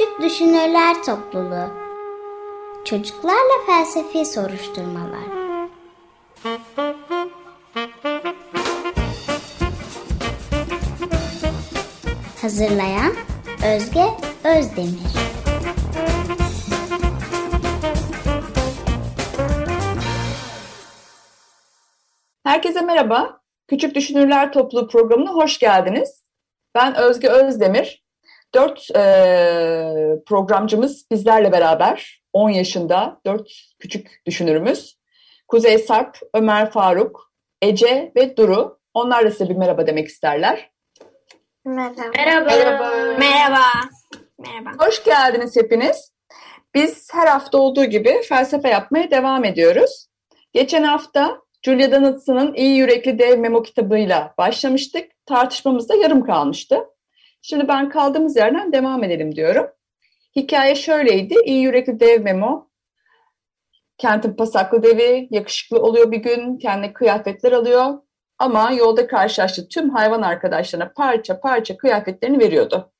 Küçük Düşünürler Topluluğu Çocuklarla Felsefi Soruşturmalar Hazırlayan Özge Özdemir Herkese merhaba. Küçük Düşünürler Topluluğu programına hoş geldiniz. Ben Özge Özdemir. Dört e, programcımız bizlerle beraber. 10 yaşında dört küçük düşünürümüz. Kuzey Sarp, Ömer Faruk, Ece ve Duru. Onlar da size bir merhaba demek isterler. Merhaba. Merhaba. Merhaba. Merhaba. Merhaba. Hoş geldiniz hepiniz. Biz her hafta olduğu gibi felsefe yapmaya devam ediyoruz. Geçen hafta Julia Donaldson'ın İyi Yürekli Dev Memo kitabıyla başlamıştık. Tartışmamız da yarım kalmıştı. Şimdi ben kaldığımız yerden devam edelim diyorum. Hikaye şöyleydi. İyi Yürekli Dev Memo kentin pasaklı devi, yakışıklı oluyor bir gün, kendine kıyafetler alıyor. Ama yolda karşılaştığı tüm hayvan arkadaşlarına parça parça kıyafetlerini veriyordu.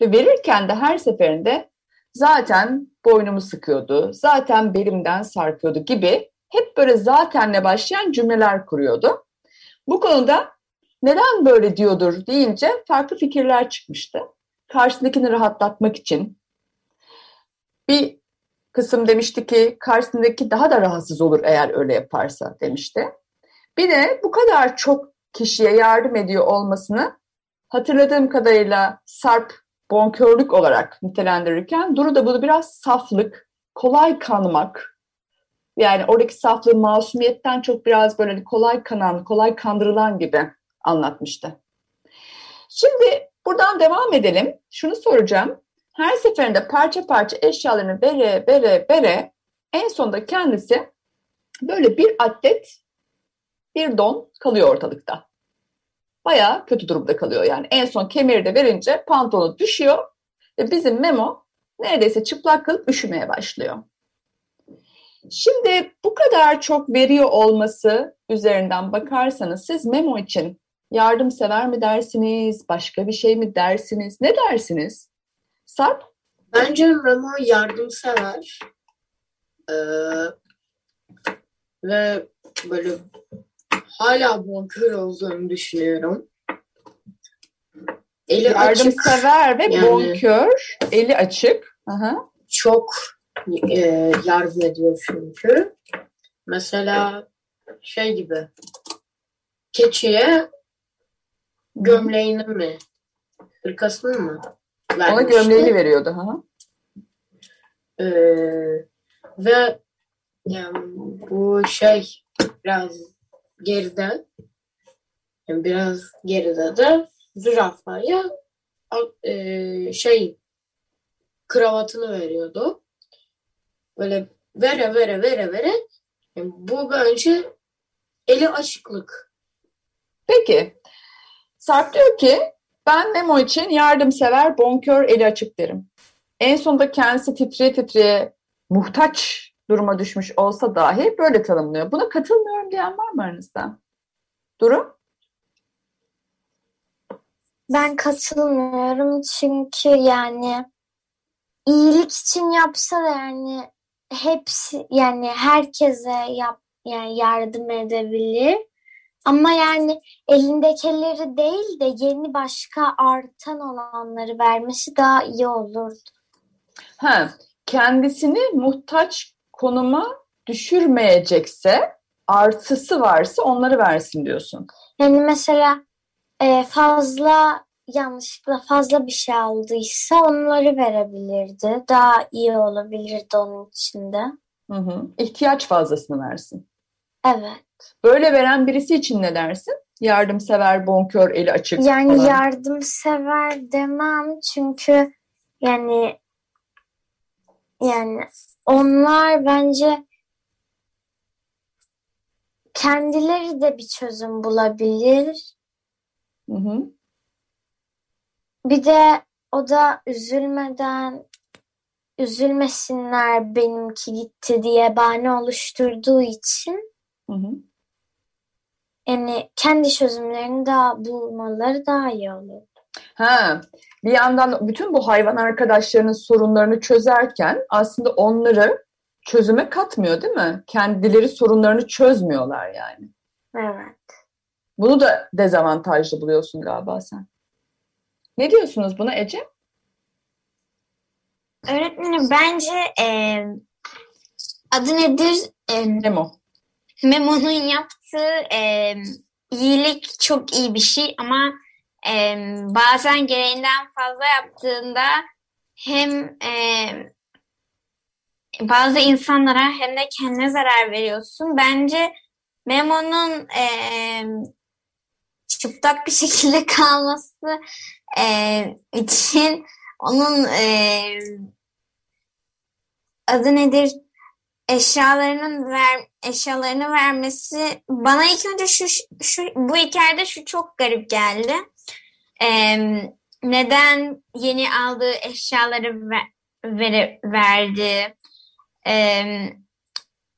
Ve verirken de her seferinde zaten boynumu sıkıyordu, zaten belimden sarkıyordu gibi hep böyle zatenle başlayan cümleler kuruyordu. Bu konuda neden böyle diyordur deyince farklı fikirler çıkmıştı. Karşısındakini rahatlatmak için. Bir kısım demişti ki karşısındaki daha da rahatsız olur eğer öyle yaparsa demişti. Bir de bu kadar çok kişiye yardım ediyor olmasını hatırladığım kadarıyla Sarp bonkörlük olarak nitelendirirken Duru da bunu biraz saflık, kolay kanmak, yani oradaki saflığı masumiyetten çok biraz böyle kolay kanan, kolay kandırılan gibi anlatmıştı. Şimdi buradan devam edelim. Şunu soracağım. Her seferinde parça parça eşyalarını bere bere bere en sonunda kendisi böyle bir atlet bir don kalıyor ortalıkta. Bayağı kötü durumda kalıyor yani. En son kemeri de verince pantolonu düşüyor ve bizim Memo neredeyse çıplak kalıp üşümeye başlıyor. Şimdi bu kadar çok veriyor olması üzerinden bakarsanız siz Memo için yardımsever mi dersiniz, başka bir şey mi dersiniz, ne dersiniz? Sarp? Bence Memo yardımsever. Ee, ve böyle hala bonkör olduğunu düşünüyorum. Eli Yardımsever açık. ve Yani- bonkör, eli açık. Aha. Çok e, yardım ediyor çünkü. Mesela şey gibi keçiye gömleğini mi hırkasını mı Ona vermişti. gömleğini veriyordu. Aha. Ee, ve yani bu şey biraz geride yani biraz geride de zürafaya e, şey kravatını veriyordu. Böyle vere vere vere vere yani bu bence eli açıklık. Peki. Sarp diyor ki ben Memo için yardımsever, bonkör, eli açık derim. En sonunda kendisi titreye titreye muhtaç duruma düşmüş olsa dahi böyle tanımlıyor. Buna katılmıyorum diyen var mı aranızda? Duru? Ben katılmıyorum çünkü yani iyilik için yapsa da yani hepsi yani herkese yap yani yardım edebilir. Ama yani elindekileri değil de yeni başka artan olanları vermesi daha iyi olurdu. Ha, kendisini muhtaç konuma düşürmeyecekse, artısı varsa onları versin diyorsun. Yani mesela e, fazla yanlışlıkla fazla bir şey aldıysa onları verebilirdi. Daha iyi olabilirdi onun için de. Hı hı. İhtiyaç fazlasını versin. Evet. Böyle veren birisi için ne dersin? Yardımsever, bonkör, eli açık Yani falan. yardımsever demem çünkü yani yani onlar bence kendileri de bir çözüm bulabilir. Hı hı. Bir de o da üzülmeden üzülmesinler benimki gitti diye bahane oluşturduğu için Hı hı. yani kendi çözümlerini daha bulmaları daha iyi olur. Ha, bir yandan bütün bu hayvan arkadaşlarının sorunlarını çözerken aslında onları çözüme katmıyor değil mi? Kendileri sorunlarını çözmüyorlar yani. Evet. Bunu da dezavantajlı buluyorsun galiba sen. Ne diyorsunuz buna Ece? Öğretmenim bence e, adı nedir? E, Memo. Memo'nun yaptığı e, iyilik çok iyi bir şey ama e, bazen gereğinden fazla yaptığında hem e, bazı insanlara hem de kendine zarar veriyorsun. Bence Memo'nun e, çıplak bir şekilde kalması e, için onun e, adı nedir? Eşyalarının ver eşyalarını vermesi bana ilk önce şu şu bu hikayede şu çok garip geldi. E, neden yeni aldığı eşyaları ver, ver, verdi? E,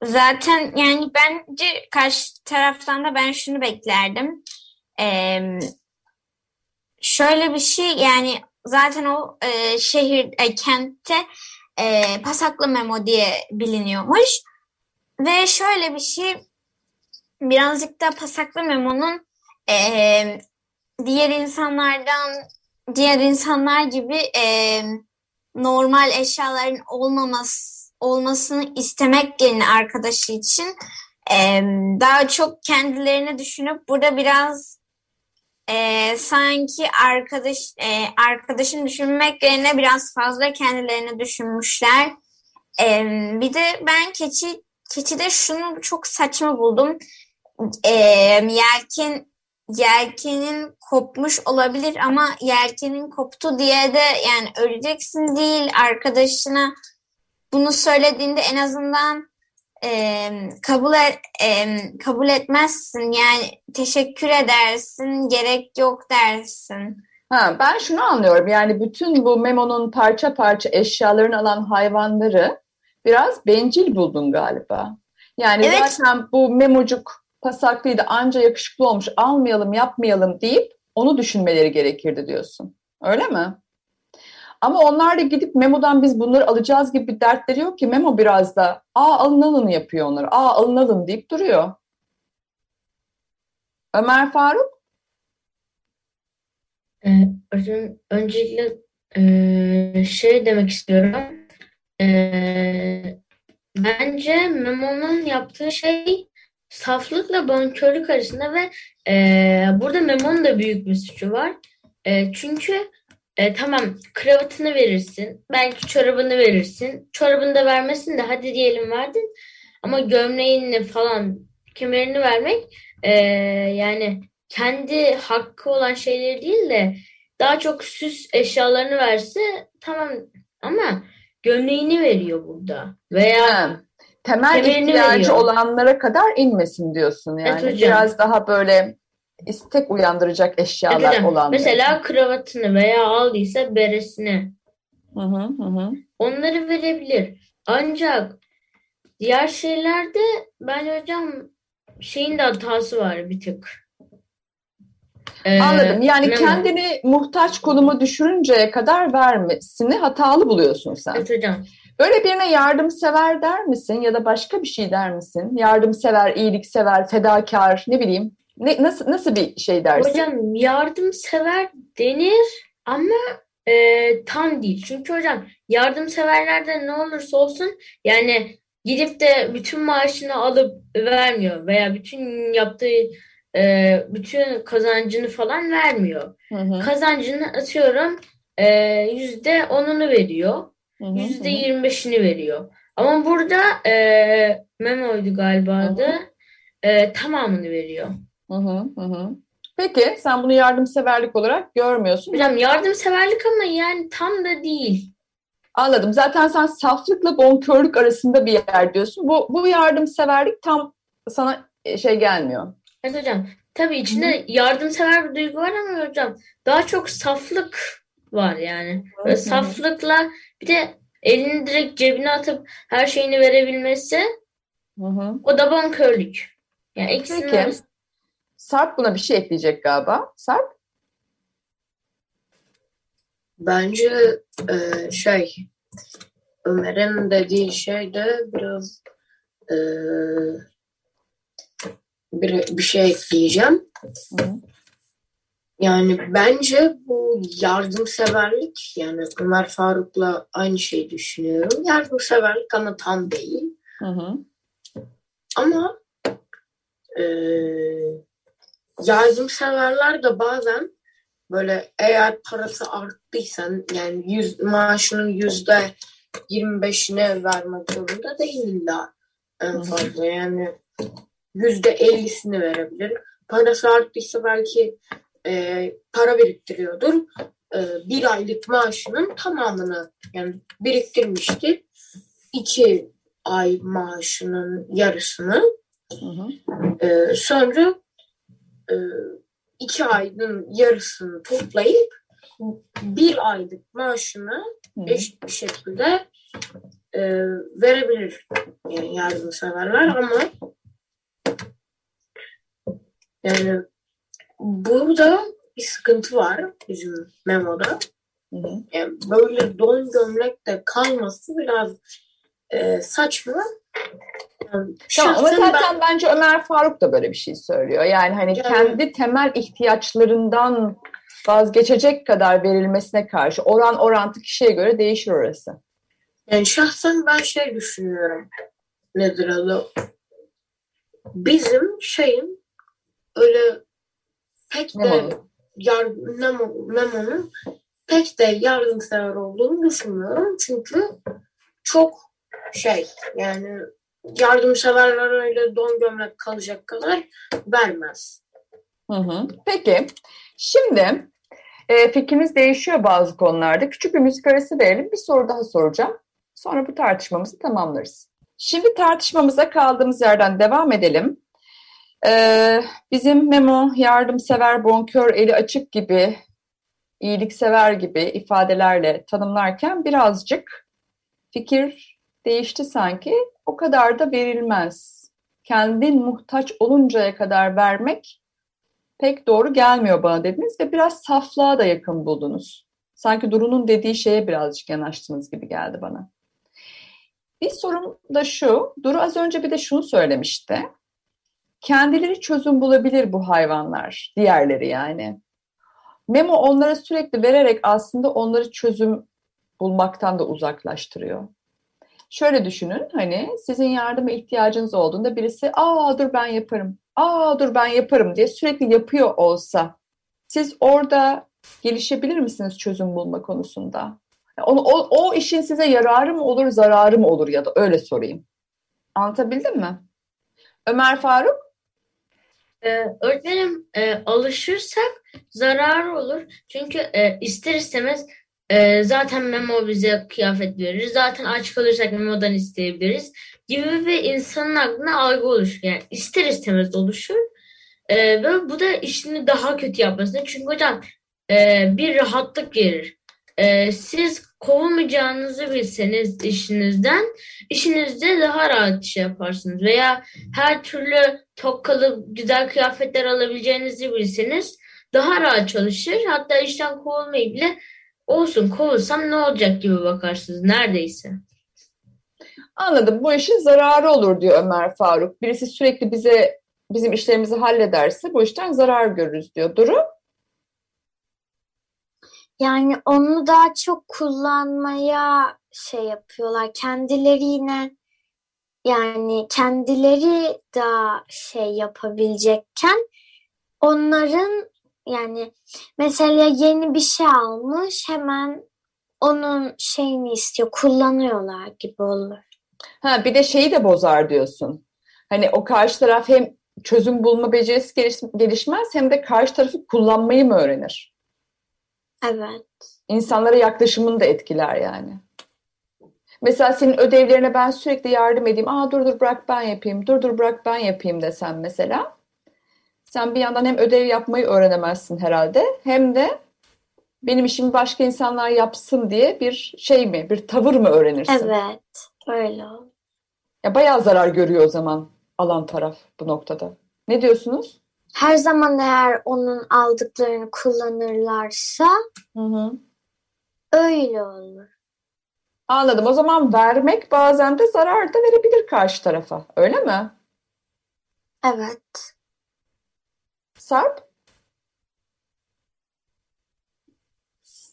zaten yani bence karşı taraftan da ben şunu beklerdim. E, şöyle bir şey yani zaten o e, şehir e, kentte e, pasaklı memo diye biliniyormuş. Ve şöyle bir şey birazcık da pasaklı memonun e, diğer insanlardan diğer insanlar gibi e, normal eşyaların olmaması olmasını istemek yerine arkadaşı için e, daha çok kendilerini düşünüp burada biraz e, sanki arkadaş e, arkadaşın düşünmek yerine biraz fazla kendilerini düşünmüşler. E, bir de ben keçi keçide şunu çok saçma buldum. E, yelken yelkenin kopmuş olabilir ama yelkenin koptu diye de yani öleceksin değil arkadaşına bunu söylediğinde en azından e, kabul et, e, kabul etmezsin yani teşekkür edersin gerek yok dersin. Ha, ben şunu anlıyorum yani bütün bu Memo'nun parça parça eşyalarını alan hayvanları biraz bencil buldun galiba. Yani Evet. zaten bu Memocuk pasaklıydı anca yakışıklı olmuş almayalım yapmayalım deyip onu düşünmeleri gerekirdi diyorsun. Öyle mi? Ama onlar da gidip Memo'dan biz bunları alacağız gibi bir dertleri yok ki Memo biraz da aa alın alın yapıyor onları. Aa alın alın deyip duruyor. Ömer Faruk? Ee, öncelikle e, şey demek istiyorum. Ee, bence Memo'nun yaptığı şey saflıkla bonkörlük arasında ve e, burada Memo'nun da büyük bir suçu var. E, çünkü e, tamam kravatını verirsin, belki çorabını verirsin. Çorabını da vermesin de hadi diyelim verdin. Ama gömleğini falan kemerini vermek e, yani kendi hakkı olan şeyleri değil de daha çok süs eşyalarını verse tamam ama gömleğini veriyor burada. Veya Ha, temel ihtiyacı veriyor. olanlara kadar inmesin diyorsun yani. Evet hocam. Biraz daha böyle istek uyandıracak eşyalar olanlar. mesela kravatını veya aldıysa beresini Hı hı hı onları verebilir. Ancak diğer şeylerde ben hocam şeyin de hatası var bir tık. Ee, Anladım. Yani kendini muhtaç konuma düşürünceye kadar vermesini hatalı buluyorsun sen. Evet hocam. Böyle birine yardımsever der misin ya da başka bir şey der misin? Yardımsever, iyiliksever, fedakar, ne bileyim. Ne, nasıl nasıl bir şey dersin? Hocam yardımsever denir ama e, tam değil. Çünkü hocam yardımseverlerde ne olursa olsun yani gidip de bütün maaşını alıp vermiyor veya bütün yaptığı e, bütün kazancını falan vermiyor. Hı hı, Kazancını atıyorum e, yüzde onunu veriyor. Yüzde yirmi beşini veriyor. Ama burada e, Memo'ydu galiba adı. E, tamamını veriyor. Hı hı, hı. Peki sen bunu yardımseverlik olarak görmüyorsun. Hocam yardımseverlik ama yani tam da değil. Anladım. Zaten sen saflıkla bonkörlük arasında bir yer diyorsun. Bu, bu yardımseverlik tam sana e, şey gelmiyor. Evet hocam. Tabii içinde yardımsever bir duygu var ama hocam daha çok saflık var yani. Böyle saflıkla bir de elini direkt cebine atıp her şeyini verebilmesi Hı hı. o da bonkörlük. Yani ikisinin Peki. Sarp buna bir şey ekleyecek galiba. Sarp? Bence e, şey Ömer'in dediği şey de biraz e, bir, bir şey ekleyeceğim. Hı. Yani bence bu yardımseverlik yani Ömer Faruk'la aynı şeyi düşünüyorum. Yardımseverlik ama tam değil. Hı hı. Ama e, yardımseverler de bazen böyle eğer parası arttıysan yani yüz, maaşının yüzde yirmi beşine vermek zorunda değil illa en fazla yani yüzde ellisini verebilir. Parası arttıysa belki e, para biriktiriyordur. E, bir aylık maaşının tamamını yani biriktirmiştir. İki ay maaşının yarısını Hı hı. e, sonra iki ayın yarısını toplayıp bir aylık maaşını eşit bir şekilde e, verebilir yani yardımseverler ama yani burada bir sıkıntı var bizim memoda. Hı hı. Yani böyle don gömlekte kalması biraz e, saçma. Tamam ama şahsen ben- zaten bence Ömer Faruk da böyle bir şey söylüyor. Yani hani Yani- kendi temel ihtiyaçlarından vazgeçecek kadar verilmesine karşı oran orantı kişiye göre değişir orası. Yani şahsen ben şey düşünüyorum. Nedir adı? Bizim şeyin öyle pek de Memo'nun. yar, Memo, Memo'nun pek de yardımsever olduğunu düşünmüyorum. Çünkü çok şey yani yardımseverler öyle don gömlek kalacak kadar vermez. Hı hı. Peki şimdi e, fikrimiz değişiyor bazı konularda. Küçük bir müzik arası verelim. Bir soru daha soracağım. Sonra bu tartışmamızı tamamlarız. Şimdi tartışmamıza kaldığımız yerden devam edelim. Ee, bizim Memo yardımsever, bonkör, eli açık gibi, iyiliksever gibi ifadelerle tanımlarken birazcık fikir değişti sanki. O kadar da verilmez. Kendin muhtaç oluncaya kadar vermek pek doğru gelmiyor bana dediniz ve biraz saflığa da yakın buldunuz. Sanki Duru'nun dediği şeye birazcık yanaştınız gibi geldi bana. Bir sorum da şu, Duru az önce bir de şunu söylemişti. Kendileri çözüm bulabilir bu hayvanlar, diğerleri yani. Memo onlara sürekli vererek aslında onları çözüm bulmaktan da uzaklaştırıyor. Şöyle düşünün hani sizin yardıma ihtiyacınız olduğunda birisi aa dur ben yaparım, aa dur ben yaparım diye sürekli yapıyor olsa siz orada gelişebilir misiniz çözüm bulma konusunda? Onu, o, o işin size yararı mı olur, zararı mı olur ya da öyle sorayım. Anlatabildim mi? Ömer Faruk? Ee, öğretmenim e, alışırsak zararı olur. Çünkü e, ister istemez e, zaten Memo bize kıyafet verir. Zaten aç kalırsak Memo'dan isteyebiliriz gibi bir insanın aklına algı oluşur. Yani ister istemez oluşur. E, ve bu da işini daha kötü yapmasına. Çünkü hocam e, bir rahatlık verir. E, siz kovulmayacağınızı bilseniz işinizden işinizde daha rahat iş yaparsınız. Veya her türlü tokkalı güzel kıyafetler alabileceğinizi bilseniz daha rahat çalışır. Hatta işten kovulmayı bile olsun kovulsam ne olacak gibi bakarsınız neredeyse. Anladım. Bu işin zararı olur diyor Ömer Faruk. Birisi sürekli bize bizim işlerimizi hallederse bu işten zarar görürüz diyor. Duru? Yani onu daha çok kullanmaya şey yapıyorlar. Kendileri yine yani kendileri daha şey yapabilecekken onların yani mesela yeni bir şey almış hemen onun şeyini istiyor kullanıyorlar gibi olur. Ha bir de şeyi de bozar diyorsun. Hani o karşı taraf hem çözüm bulma becerisi geliş- gelişmez hem de karşı tarafı kullanmayı mı öğrenir? Evet. İnsanlara yaklaşımını da etkiler yani. Mesela senin ödevlerine ben sürekli yardım edeyim. Aa dur dur bırak ben yapayım. Dur dur bırak ben yapayım desem mesela. Sen bir yandan hem ödev yapmayı öğrenemezsin herhalde hem de benim işimi başka insanlar yapsın diye bir şey mi, bir tavır mı öğrenirsin? Evet. Öyle. Ya bayağı zarar görüyor o zaman alan taraf bu noktada. Ne diyorsunuz? Her zaman eğer onun aldıklarını kullanırlarsa Hı hı. Öyle olur. Anladım. O zaman vermek bazen de zarar da verebilir karşı tarafa. Öyle mi? Evet. Sarp?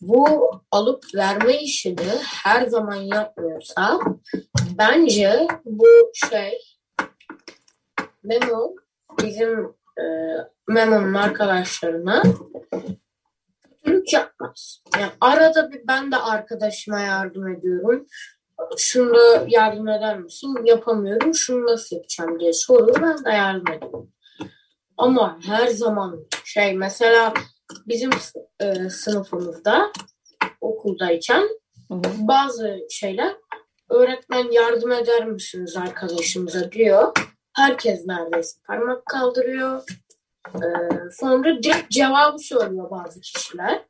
bu alıp verme işini her zaman yapmıyorsa bence bu şey Memo bizim e, Memo'nun arkadaşlarına kötülük yapmaz. Yani arada bir ben de arkadaşıma yardım ediyorum. Şunu yardım eder misin? Yapamıyorum. Şunu nasıl yapacağım diye soruyor. Ben de yardım ediyorum. Ama her zaman şey mesela bizim e, sınıfımızda okuldayken Hı hı. bazı şeyler öğretmen yardım eder misiniz arkadaşımıza diyor. Herkes neredeyse parmak kaldırıyor. E, sonra direkt cevabı söylüyor bazı kişiler.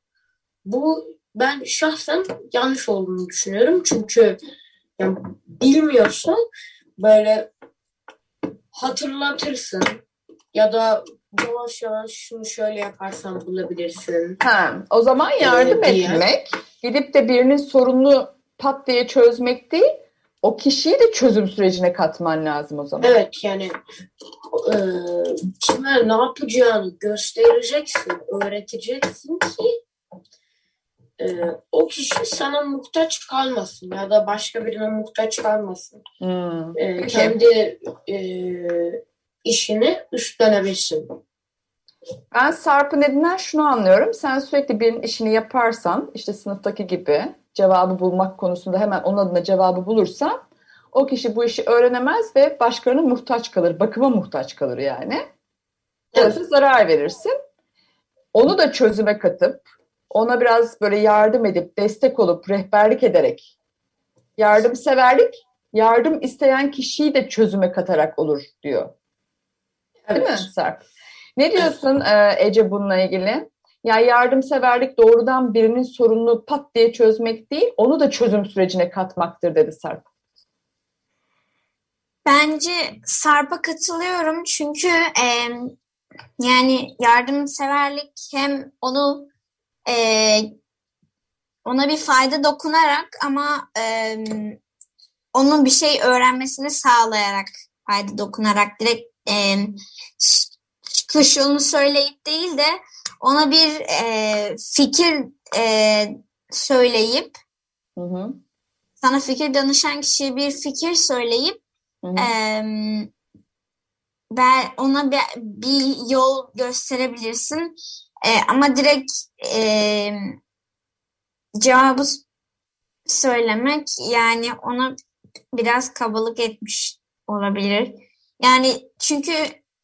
Bu ben şahsen yanlış olduğunu düşünüyorum. Çünkü yani bilmiyorsa böyle hatırlatırsın ya da yavaş yavaş şunu şöyle yaparsan bulabilirsin. Ha, o zaman yardım Ee, diye. etmek, gidip de birinin sorununu pat diye çözmek değil, o kişiyi de çözüm sürecine katman lazım o zaman. Evet yani e, kime ne yapacağını göstereceksin, öğreteceksin ki e, o kişi sana muhtaç kalmasın ya da başka birine muhtaç kalmasın. Hmm. E, kendi e, işini üstlenebilsin. Ben Sarp'ın dediğinden şunu anlıyorum. Sen sürekli birinin işini yaparsan, işte sınıftaki gibi cevabı bulmak konusunda hemen onun adına cevabı bulursan, o kişi bu işi öğrenemez ve başkalarına muhtaç kalır, bakıma muhtaç kalır yani. Dolayısıyla zarar verirsin. Onu da çözüme katıp, ona biraz böyle yardım edip, destek olup, rehberlik ederek, yardımseverlik, yardım isteyen kişiyi de çözüme katarak olur diyor. Değil mi Evet. Sarp? Ne diyorsun e, Ece bununla ilgili? Ya yardımseverlik doğrudan birinin sorununu pat diye çözmek değil, onu da çözüm sürecine katmaktır dedi Sarp. Bence Sarp'a katılıyorum çünkü e, yani yardımseverlik hem onu e, ona bir fayda dokunarak ama e, onun bir şey öğrenmesini sağlayarak fayda dokunarak direkt e, ş- çıkış yolunu söyleyip değil de ona bir e, fikir e, söyleyip Hı hı. sana fikir danışan kişiye bir fikir söyleyip Hı hı. Eee, ben ona bir, bir yol gösterebilirsin. Eee, ama direkt eee, cevabı söylemek yani ona biraz kabalık etmiş olabilir. Yani çünkü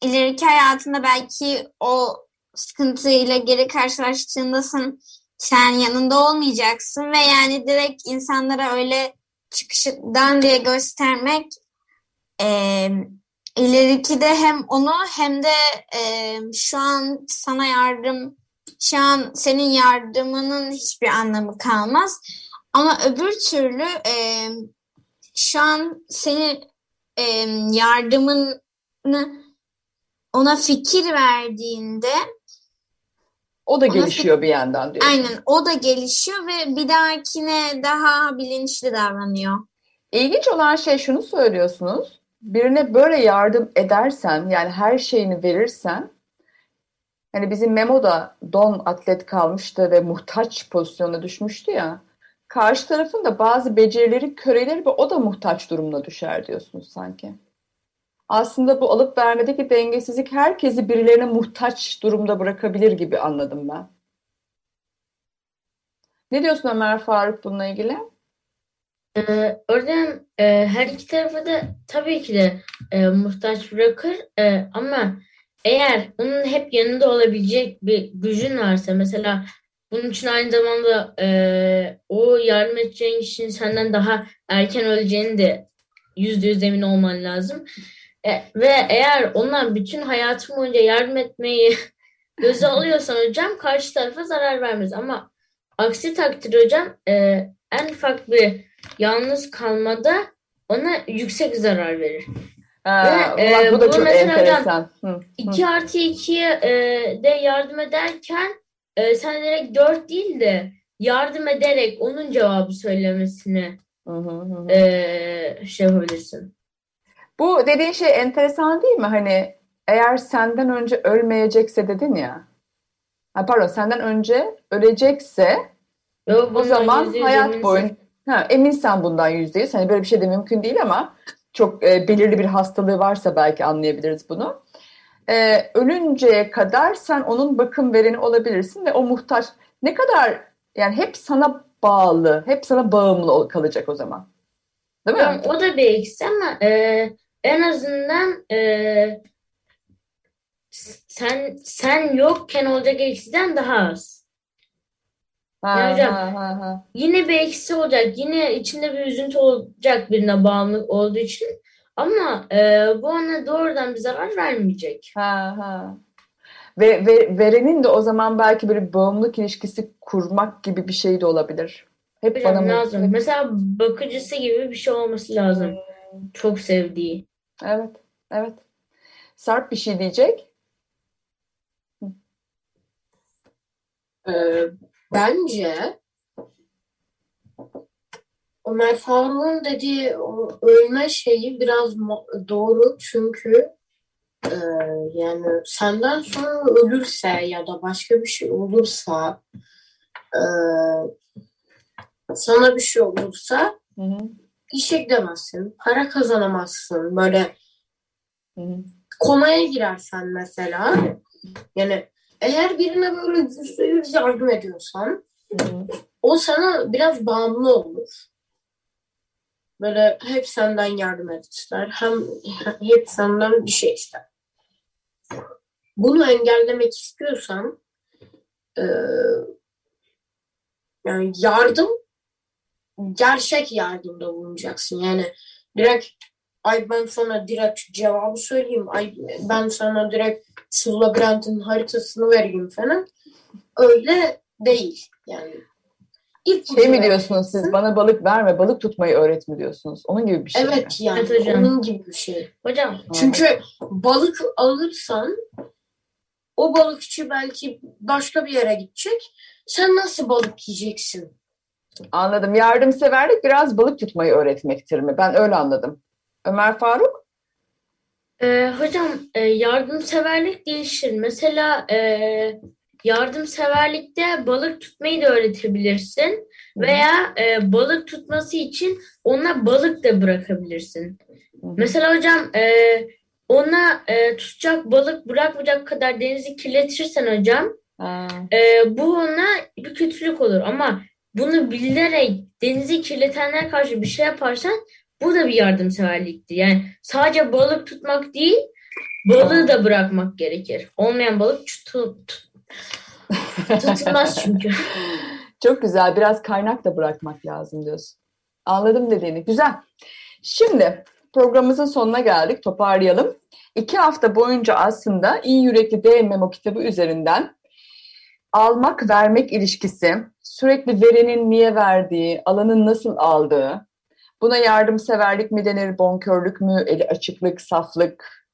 ileriki hayatında belki o sıkıntıyla geri karşılaştığında sen, sen yanında olmayacaksın ve yani direkt insanlara öyle çıkışından diye göstermek e, ileriki de hem onu hem de e, şu an sana yardım şu an senin yardımının hiçbir anlamı kalmaz. Ama öbür türlü e, şu an senin e, yardımını ona fikir verdiğinde O da gelişiyor bir yandan diyor. aynen o da gelişiyor ve bir dahakine daha bilinçli davranıyor. İlginç olan şey şunu söylüyorsunuz. Birine böyle yardım edersen, yani her şeyini verirsen, hani bizim Memo da don atlet kalmıştı ve muhtaç pozisyona düşmüştü ya. Karşı tarafın da bazı becerileri körelir ve o da muhtaç durumuna düşer diyorsunuz sanki. Aslında bu alıp vermedeki dengesizlik herkesi birilerine muhtaç durumda bırakabilir gibi anladım ben. Ne diyorsun Ömer Faruk bununla ilgili? Ee, oradan e, her iki tarafa da tabii ki de e, muhtaç bırakır E, ama eğer onun hep yanında olabilecek bir gücün varsa mesela bunun için aynı zamanda e, o yardım edeceğin kişinin senden daha erken öleceğini de yüzde yüz emin olman lazım. E, ve eğer onlar bütün hayatım boyunca yardım etmeyi göze alıyorsan hocam karşı tarafa zarar vermez ama aksi takdirde hocam e, en ufak bir yalnız kalmada ona yüksek zarar verir. Ha, Ve, bak e, bu da bu çok mesela hocam, enteresan. Hı, hı. 2 artı 2'ye e, de yardım ederken e, sen direkt 4 değil de yardım ederek onun cevabı söylemesini Hı hı hı. e, şey yapabilirsin. Bu dediğin şey enteresan değil mi? Hani eğer senden önce ölmeyecekse dedin ya. Ha, pardon senden önce ölecekse Ve o zaman hayat boyunca ha, eminsen bundan yüzde yüz. Hani böyle bir şey de mümkün değil ama çok e, belirli bir hastalığı varsa belki anlayabiliriz bunu. E, ölünceye kadar sen onun bakım vereni olabilirsin ve o muhtaç ne kadar yani hep sana bağlı, hep sana bağımlı kalacak o zaman. Değil mi? Tamam, o da bir eksi ama e, en azından e, sen sen yokken olacak eksiden daha az. Ha, Yani hocam- ha, ha, ha. Yine bir eksi olacak. Yine içinde bir üzüntü olacak birine bağımlılık olduğu için. Ama e, bu ona doğrudan bir zarar vermeyecek. Ha, ha. Ve, ve verenin de o zaman belki böyle bir bağımlılık ilişkisi kurmak gibi bir şey de olabilir. Hep Hocam bana mı? lazım. Mesela bakıcısı gibi bir şey olması lazım. Çok sevdiği. Evet, evet. Sarp bir şey diyecek. Ee, bence Ömer Faruk'un dediği o ölme şeyi biraz doğru çünkü e, yani senden sonra ölürse ya da başka bir şey olursa e, sana bir şey olursa Hı hı, işe gidemezsin, para kazanamazsın. Böyle hı hı. komaya girersen mesela yani eğer birine böyle yüzde yüz yardım ediyorsan Hı hı. o sana biraz bağımlı olur. Böyle hep senden yardım et. Hem hep senden bir şey ister. Bunu engellemek istiyorsan eee, yani yardım gerçek yardımda bulunacaksın. Yani direkt ay ben sana direkt cevabı söyleyeyim. Ay ben sana direkt Sıvı Labirent'in haritasını vereyim falan. Öyle değil. Yani ilk Şey mi diyorsunuz siz bana balık verme, balık tutmayı öğret mi diyorsunuz? Onun gibi bir şey mi? Evet yani Evet hocam. onun gibi bir şey. Hocam Çünkü balık alırsan o balıkçı belki başka bir yere gidecek. Sen nasıl balık yiyeceksin? Anladım. Yardımseverlik biraz balık tutmayı öğretmektir mi? Ben öyle anladım. Ömer Faruk? e, hocam e, yardımseverlik değişir. Mesela e, yardımseverlikte balık tutmayı da öğretebilirsin. Veya e, balık tutması için ona balık da bırakabilirsin. Mesela hocam e, ona e, tutacak balık bırakmayacak kadar denizi kirletirsen hocam e, bu ona bir kötülük olur. Ama bunu bilerek denizi kirletenler karşı bir şey yaparsan bu da bir yardımseverliktir. Yani sadece balık tutmak değil balığı da bırakmak gerekir. Olmayan balık tutu, tut- tutulmaz çünkü. Çok güzel. Biraz kaynak da bırakmak lazım diyorsun. Anladım dediğini. Güzel. Şimdi programımızın sonuna geldik. Toparlayalım. İki hafta boyunca aslında iyi yürekli D memo kitabı üzerinden almak vermek ilişkisi, sürekli verenin niye verdiği, alanın nasıl aldığı, buna yardımseverlik mi denir, bonkörlük mü, eli açıklık, saflık,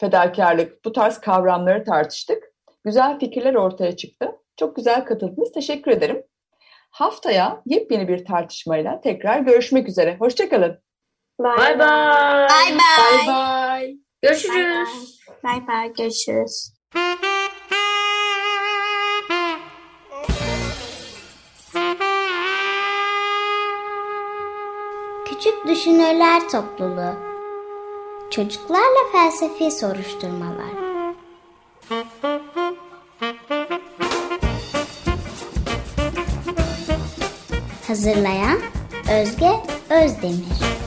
fedakarlık bu tarz kavramları tartıştık. Güzel fikirler ortaya çıktı. Çok güzel katıldınız. Teşekkür ederim. Haftaya yepyeni bir tartışmayla tekrar görüşmek üzere. Hoşçakalın. Bay bay. Bye Bye bye. bye. Görüşürüz. Bye bye. Görüşürüz. Küçük Düşünürler Topluluğu Çocuklarla Felsefi Soruşturmalar Hazırlayan Özge Özdemir